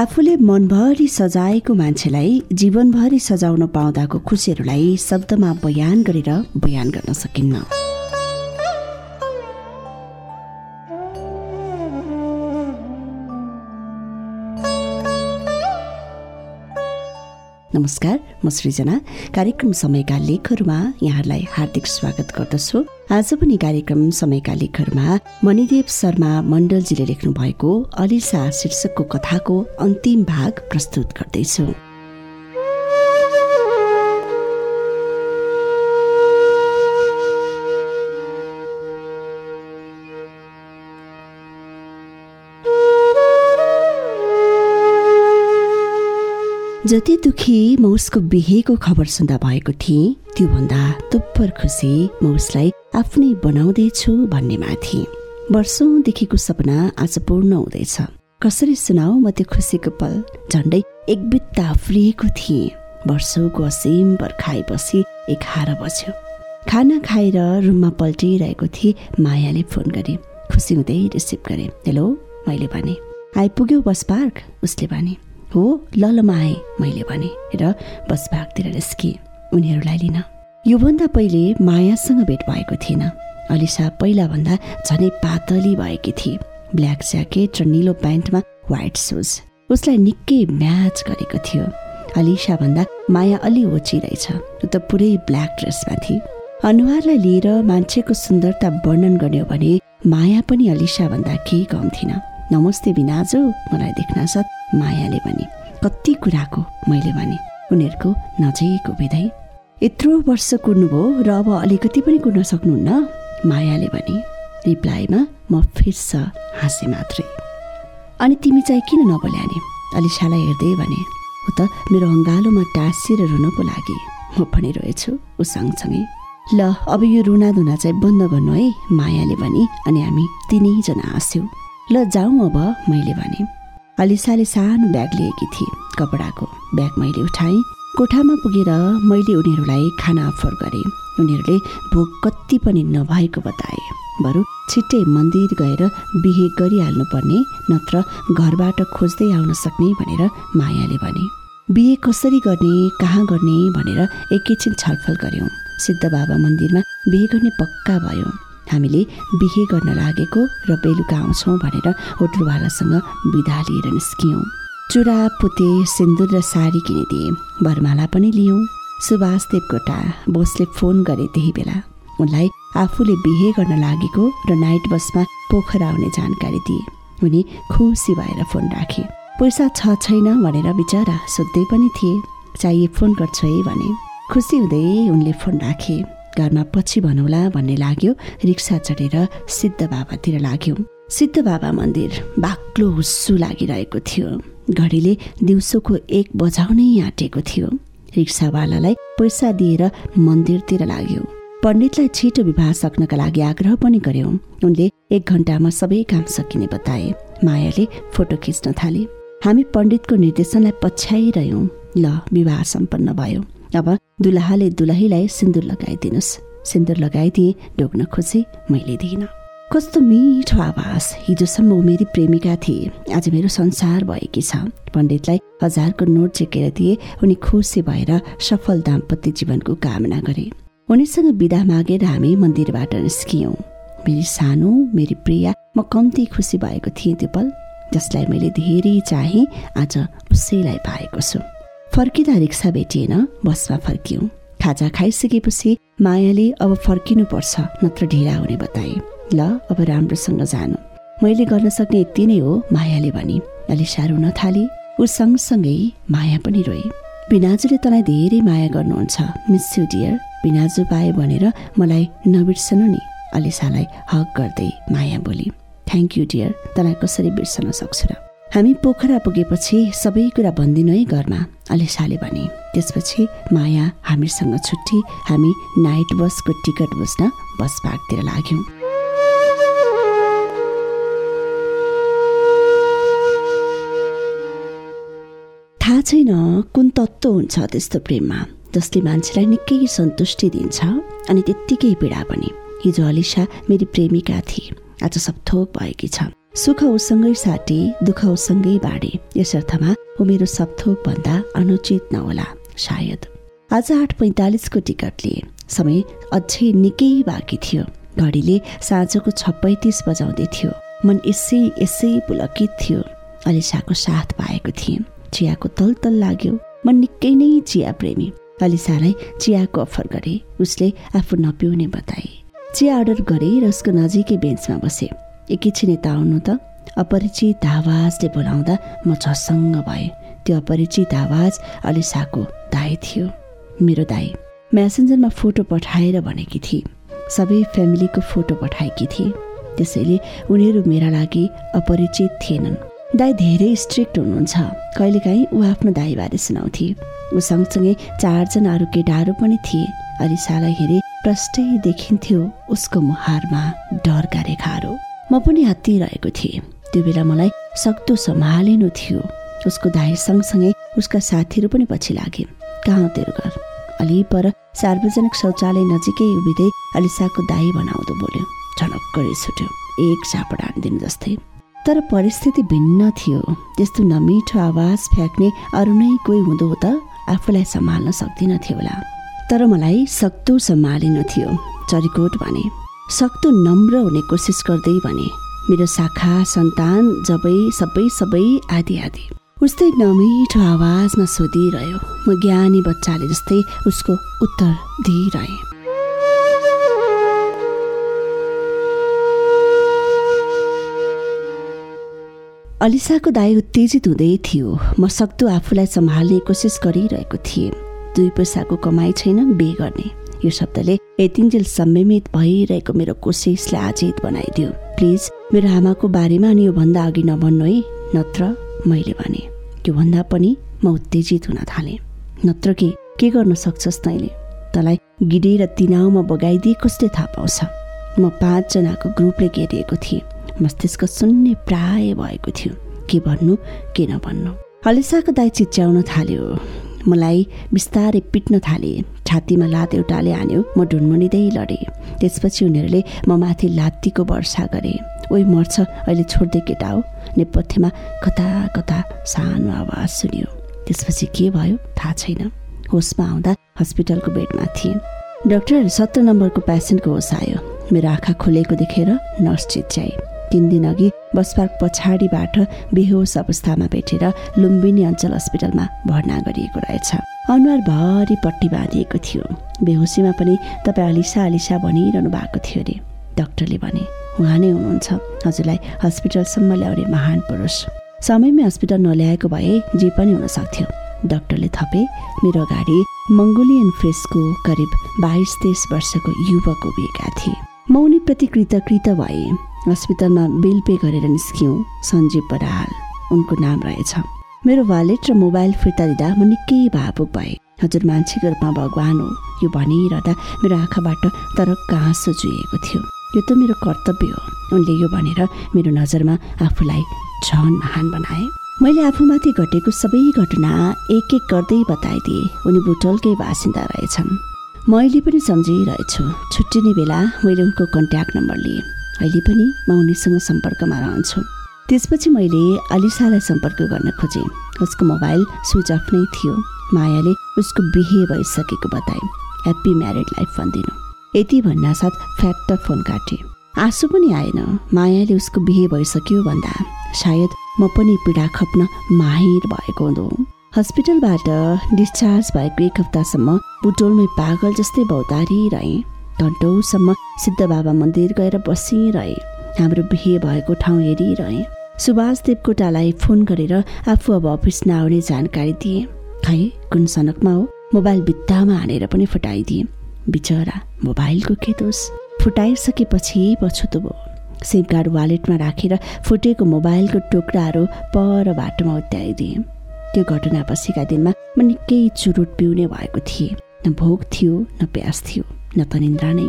आफूले मनभरि सजाएको मान्छेलाई जीवनभरि सजाउन पाउँदाको खुसीहरूलाई शब्दमा बयान गरेर बयान गर्न सकिन्न। नमस्कार म सृजना। कार्यक्रम समयका लेखहरूमा यहाँहरूलाई हार्दिक स्वागत गर्दछु। आज पनि कार्यक्रम समयका लेखहरूमा मणिदेव शर्मा मण्डलजीले लेख्नु भएको अलिसा शीर्षकको कथाको अन्तिम भाग प्रस्तुत गर्दैछु। जति दुखी म उसको बिहेको खबर सुन्दा भएको थिएँ त्योभन्दा तुप्पर खुसी म उसलाई आफ्नै बनाउँदैछु भन्नेमा थिएँ वर्षौँदेखिको सपना आज पूर्ण हुँदैछ। कसरी सुनाऊ म त्यो खुसीको पल? झन्डै एक बित्ता फ्रिएको थिएँ। वर्षौँको असीम पर्खाएपछि एघार बज्यो। खाना खाएर रुममा पल्टिरहेको थिएँ मायाले फोन गरे। खुसी हुँदै रिसिभ गरे। हेलो मैले भने। आइपुग्यो बस पार्क? उसले भने। हो ल ल आएँ मैले भने र बस भागतिर निस्किएँ उनीहरूलाई लिन। योभन्दा पहिले मायासँग भेट भएको थिएन। अलिसा पहिलाभन्दा झनै पातली भएकी थिए। ब्ल्याक ज्याकेट र निलो प्यान्टमा व्हाइट सुज उसलाई निकै म्याच गरेको थियो। अलिसा भन्दा माया अलि ओची रहेछ। ऊ त पुरै ब्ल्याक ड्रेसमा थिए। अनुहारलाई लिएर मान्छेको सुन्दरता वर्णन गर्ने हो भने माया पनि अलिसा भन्दा केही कम थिएन। नमस्ते बिनाजु मलाई देख्न साथ मायाले भने कति कुराको मैले भने उनीहरूको नजिक उभिँदै यत्रो वर्ष कुर्नुभयो र अब अलिकति पनि कुर्न सक्नुहुन्न? मायाले भने रिप्लाईमा म फिर्स हाँसे मात्रै। अनि तिमी चाहिँ किन नबोल्या नि अलिसालाई हेर्दै भने ऊ त मेरो अङ्गालोमा टाँसिएर रुन पो लागे म पनि रहेछु ऊ सँगसँगै ल अब यो रुनाधुना चाहिँ बन्द गर्नु है। मायाले भने अनि हामी तिनैजना हाँस्यौँ। ल जाउँ अब मैले भने। अलिसाले सानो ब्याग लिएकी थिए। कपडाको ब्याग मैले उठाएँ। कोठामा पुगेर मैले उनीहरूलाई खाना अफर गरेँ। उनीहरूले भोक कति पनि नभएको बताए। बरु छिट्टै मन्दिर गएर बिहे गरिहाल्नु पर्ने नत्र घरबाट खोज्दै आउन सक्ने भनेर मायाले भने। बिहे कसरी गर्ने कहाँ गर्ने भनेर एकैछिन छलफल गऱ्यौँ। सिद्ध बाबा मन्दिरमा बिहे गर्ने पक्का भयो। हामीले बिहे गर्न लागेको र बेलुका आउँछौँ भनेर होटलवालासँग बिदा लिएर निस्कियौँ। चुरा पुते सिन्दुर र साडी किनिदिए बरमाला पनि लियौँ। सुभाष देवकोटा बोसले फोन गरे त्यही बेला। उनलाई आफूले बिहे गर्न लागेको र नाइट बसमा पोखरा आउने जानकारी दिए। उनी खुसी भएर फोन राखे। पैसा छ छैन भनेर बिचरा सोध्दै पनि थिए। चाहिए फोन गर्छ है भने। खुसी हुँदै उनले फोन राखे। घरमा पछि भनौला भन्ने लाग्यो। रिक्सा चढेर सिद्ध बाबातिर लाग्यौँ। सिद्ध बाबा मन्दिर बाक्लो हुस्सु लागिरहेको थियो। घडीले दिउँसोको एक बजाउनै आँटेको थियो। रिक्सावालालाई पैसा दिएर मन्दिरतिर लाग्यो। पण्डितलाई छिटो विवाह सक्नका लागि आग्रह पनि गर्यौँ। उनले एक घन्टामा सबै काम सकिने बताए। मायाले फोटो खिच्न थाले। हामी पण्डितको निर्देशनलाई पछ्याइरह्यौँ। ल विवाह सम्पन्न भयो। अब दुलहाले दुलहीलाई सिन्दुर लगाइदिनुहोस् सिन्दुर लगाइदिए ढोक्न खोजे मैले दिइनँ। कस्तो मिठो आवाज! हिजोसम्म ऊ मेरी प्रेमिका थिए। आज मेरो संसार भएकी छ। पण्डितलाई हजारको नोट चेकेर दिए उनी खुसी भएर सफल दाम्पत्य जीवनको कामना गरे। उनीसँग बिदा मागेर हामी मन्दिरबाट निस्कियौँ। मेरी सानो मेरी प्रिया म कम्ती खुसी भएको थिएँ त्यो पल जसलाई मैले धेरै चाहेँ आज उसैलाई पाएको छु। फर्किँदा रिक्सा भेटिएन बसमा फर्कियौँ। खाजा खाइसकेपछि मायाले अब फर्किनु पर्छ नत्र ढिला हुने बताए। ल अब राम्रोसँग जानु। मैले गर्न सक्ने यति नै हो मायाले भने। अलि साह्रो नथाले ऊ सँगसँगै माया पनि रोए। बिनाजुले तँलाई धेरै माया गर्नुहुन्छ मिस यु डियर। बिनाजु पाए भनेर मलाई नबिर्सनु नि अलिसालाई हक गर्दै माया बोली। थ्याङ्क यू डियर तँलाई कसरी बिर्सन सक्छु र? हामी पोखरा पुगेपछि सबै कुरा भनिदिनु है घरमा अलिसाले भने। त्यसपछि माया हामीसँग छुट्टी हामी नाइट बसको टिकट बुझ्न बस पार्कतिर लाग्यौँ। थाहा छैन कुन तत्त्व हुन्छ त्यस्तो प्रेममा जसले मान्छेलाई निकै सन्तुष्टि दिन्छ अनि त्यत्तिकै पीडा पनि। हिजो अलिसा मेरी प्रेमिका थिए। आज सब थोक भएकी छ। सुख उसँगै साटे दुःख उसँगै बाँडे यस अर्थमा ऊ मेरो सपथोक भन्दा अनुचित नहोला सायद। आज आठ पैँतालिसको टिकट लिए। समय अझै निकै बाँकी थियो। घडीले साँझको छ पैँतिस बजाउँदै थियो। मन यसै यसै पुलकित थियो। अलिसाको साथ पाएको थिएँ। चियाको तल तल लाग्यो। म निकै नै चिया प्रेमी अलिसालाई चियाको अफर गरे। उसले आफू नपिउने बताए। चिया अर्डर गरे र उसको नजिकै बेन्चमा बसे। एकैछिन यता आउनु त। अपरिचित आवाजले बोलाउँदा म झसङ्ग भएँ। त्यो अपरिचित आवाज अलिसाको दाई थियो मेरो दाई। म्यासेन्जरमा फोटो पठाएर भनेकी थिए। सबै फ्यामिलीको फोटो पठाएकी थिए। त्यसैले उनीहरू मेरा लागि अपरिचित थिएनन्। दाई धेरै स्ट्रिक्ट हुनुहुन्छ। कहिलेकाहीँ ऊ आफ्नो दाईबारे सुनाउँथे। ऊ सँगसँगै चारजना अरू केटाहरू पनि थिए। अलिसालाई हेरे प्रष्टै देखिन्थ्यो उसको मुहारमा डरका रेखाहरू। म पनि हत्तिरहेको थिएँ। त्यो बेला मलाई सक्दो सम्हालिनु थियो। उसको दाई सँगसँगै उसका साथीहरू पनि पछि लागे। कहाँ तेरो घर? अलि पर सार्वजनिक शौचालय नजिकै उभिँदै अलिसाको दाई बनाउँदो बोल्यो। झनक्क रिस उठ्यो एक चापड हानिदिनु जस्तै। तर परिस्थिति भिन्न थियो। त्यस्तो नमिठो आवाज फ्याँक्ने अरू नै कोही हुँदो त आफूलाई सम्हाल्न सक्दिनथ्यो होला। तर मलाई सक्दो सम्हालिनु थियो। चरिकोट भने। सक्दो नम्र हुने कोसिस गर्दै भने मेरो शाखा सन्तान जबै सबै सबै आदि आदि। उस्तै नमिठो आवाजमा सोधिरह्यो। म ज्ञानी बच्चाले जस्तै उसको उत्तर दिइरहे। अलिसाको दाई उत्तेजित हुँदै थियो। म सक्दो आफूलाई सम्हाल्ने कोसिस गरिरहेको थिएँ। दुई पैसाको कमाइ छैन बे गर्ने। यो शब्दले यतिन्जेल सम्मिमित भइरहेको मेरो कोसिसलाई आजित बनाइदियो। प्लिज मेरो आमाको बारेमा अनि योभन्दा अघि नभन्नु है। नत्र मैले भने त्योभन्दा पनि म उत्तेजित हुन थालेँ। नत्र के के गर्न सक्छस् तैँले? तँलाई गिडी र तिनाउमा बगाइदिए कसले थाहा पाउँछ? म पाँचजनाको ग्रुपले घेरिएको थिएँ। मस्तिष्क शून्य प्राय भएको थियो। के भन्नु के नभन्नु? हलिसाको दाई चिच्याउन थाल्यो। मलाई बिस्तारै पिट्न थाले। छातीमा लात एउटाले हान्यो म ढुनमुनिँदै लडेँ। त्यसपछि उनीहरूले म माथि लात्तीको वर्षा गरे। ओइ मर्छ अहिले छोड्दै केटा हो? नेपथ्यमा कता कता सानो आवाज सुन्यो। त्यसपछि के भयो? थाहा छैन। होसमा आउँदा हस्पिटलको बेडमा थिएँ। डक्टर सत्र नम्बरको पेसेन्टको होस आयो। मेरो आँखा खोलेको देखेर नर्स चिच्याए। तिन दिन अघि बस पार्क पछाडिबाट बेहोस अवस्थामा भेटेर लुम्बिनी अञ्चल हस्पिटलमा भर्ना गरिएको रहेछ। अनुहारभरि पट्टी बाँधिएको थियो। बेहोसीमा पनि तपाईँ अलिसा अलिसा भनिरहनु भएको थियो अरे। डक्टरले भने उहाँ नै हुनुहुन्छ। हजुरलाई हस्पिटलसम्म ल्याउने महान पुरुष। समयमै हस्पिटल नल्याएको भए जे पनि हुन सक्थ्यो डक्टरले थपे मेरो अगाडि मङ्गोलियन फ्रेसको करिब बाइस तेइस वर्षको युवक उभिएका थिए। म उनीप्रति कृतकृत भए। हस्पिटलमा बिल पे गरेर निस्क्यौँ। सञ्जीव बराल उनको नाम रहेछ। मेरो वालेट र मोबाइल फिर्ता दिँदा म निकै भावुक भएँ। हजुर मान्छेको रूपमा भगवान् हो। यो भनिरहँदा मेरो आँखाबाट तर आँसु जुएको थियो। यो त मेरो कर्तव्य हो। उनले यो भनेर मेरो नजरमा आफूलाई झन महान बनाए। मैले आफूमाथि घटेको सबै घटना एक एक गर्दै बताइदिएँ। उनी बुटोलकै बासिन्दा रहेछन्। मैले पनि सम्झिरहेछु। छुट्टिने बेला मैले उनको कन्ट्याक्ट नम्बर लिएँ। अहिले पनि म उनीसँग सम्पर्कमा रहन्छु। त्यसपछि मैले अलिसालाई सम्पर्क गर्न खोजेँ। उसको मोबाइल स्विच अफ नै थियो। मायाले उसको बिहे भइसकेको बताए। ह्याप्पी म्यारिड लाइफ भनिदिनु। यति भन्नासाथ फ्याक्ट फोन काटे। आँसु पनि आएन। मायाले उसको बिहे भइसक्यो भन्दा सायद म पनि पीडा खप्न माहिर भएको हुँदो। हस्पिटलबाट डिस्चार्ज भएको एक हप्तासम्म बुटोलमै पागल जस्तै बौतारी रहेँ घन्टौसम्म सिद्ध बाबा मन्दिर गएर बसिरहे। हाम्रो बिहे भएको ठाउँ हेरिरहे। सुभाष देवकोटालाई फोन गरेर आफू अब अफिस नआउने जानकारी दिए। खै कुन सनकमा हो? मोबाइल भित्तामा हानेर पनि फुटाइदिए। बिचरा मोबाइलको के दोष? फुटाइसकेपछि पछुतो भयो। सिम कार्ड वालेटमा राखेर फुटेको मोबाइलको टुक्राहरू पर बाटोमा उत्याइदिए त्यो घटना पछिका दिनमा म निकै चुरुट पिउने भएको थिएँ। न भोक थियो न प्यास थियो। न त निन्द्रा नै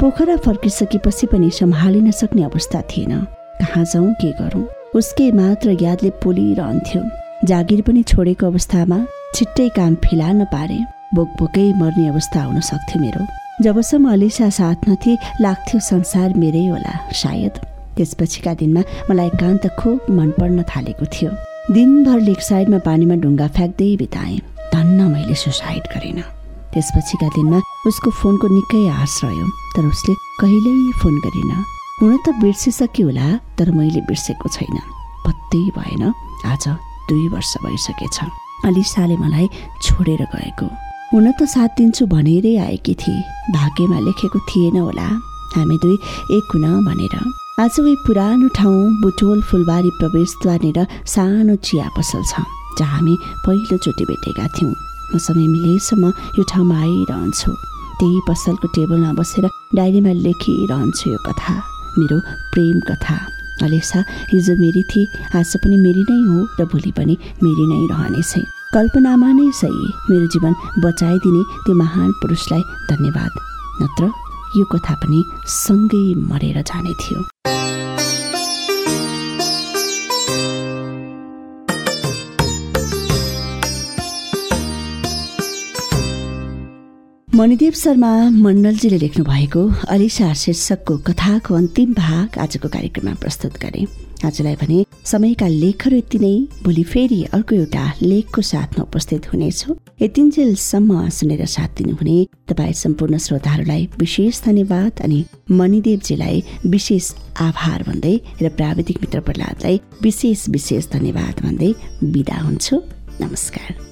पोखरा फर्किसकेपछि पनि सम्हालिन सक्ने अवस्था थिएन। कहाँ जाउँ के गरौँ? उसकै मात्र यादले पोलिरहन्थ्यो। जागिर पनि छोडेको अवस्थामा छिट्टै काम फिला नपारे बोकबोकै मर्ने अवस्था हुन सक्थ्यो मेरो। जबसम्म अलिसा साथ नथे लाग्थ्यो संसार मेरै होला सायद। त्यसपछिका दिनमा मलाई एकान्त खुब मन पर्न थालेको थियो। दिनभर लेक साइडमा पानीमा ढुङ्गा फ्याँक्दै बिताएँ। धन्न मैले सुसाइड गरेन। त्यसपछिका दिनमा उसको फोनको निकै आश रह्यो तर उसले कहिल्यै फोन गरेन। हुन त बिर्सिसक्यो होला तर मैले बिर्सेको छैन। पत्तै भएन आज दुई वर्ष भइसकेछ। अलिसाले मलाई छोडेर गएको। हुन त साथ दिन्छु भनेरै आएकी थिए। भाग्यमा लेखेको थिएन होला। हामी दुई एक हुन भनेर। आज उही पुरानो ठाउँ बुटोल फुलबारी प्रवेशद्वारनिर सानो चिया पसल छ जहाँ हामी पहिलोचोटि भेटेका थियौँ। म समय मिलेसम्म यो ठाउँमा आइरहन्छु। त्यही पसलको टेबलमा बसेर डायरीमा लेखिरहन्छु यो कथा मेरो प्रेम कथा। अलेसा हिजो मेरी थिए आज पनि मेरी नै हो र भोलि पनि मेरी नै रहनेछ। कल्पनामा नै सही। मेरो जीवन बचाइदिने त्यो महान पुरुषलाई धन्यवाद। नत्र यो कथा पनि सँगै मरेर जाने थियो। मणिदेव शर्मा मण्डलजीले लेख्नु भएको अलिसा शीर्षकको कथाको अन्तिम भाग आजको कार्यक्रममा प्रस्तुत गरे। आजलाई भने समयका लेखहरू यति नै। भोलि फेरि अर्को एउटा लेखको साथमा उपस्थित हुनेछु। यतिन्जेलसम्म सुनेर साथ दिनुहुने तपाईँ सम्पूर्ण श्रोताहरूलाई विशेष धन्यवाद अनि मणिदेवजीलाई विशेष आभार भन्दै र प्राविधिक मित्र प्रहलादलाई विशेष विशेष धन्यवाद भन्दै बिदा हुन्छु। नमस्कार।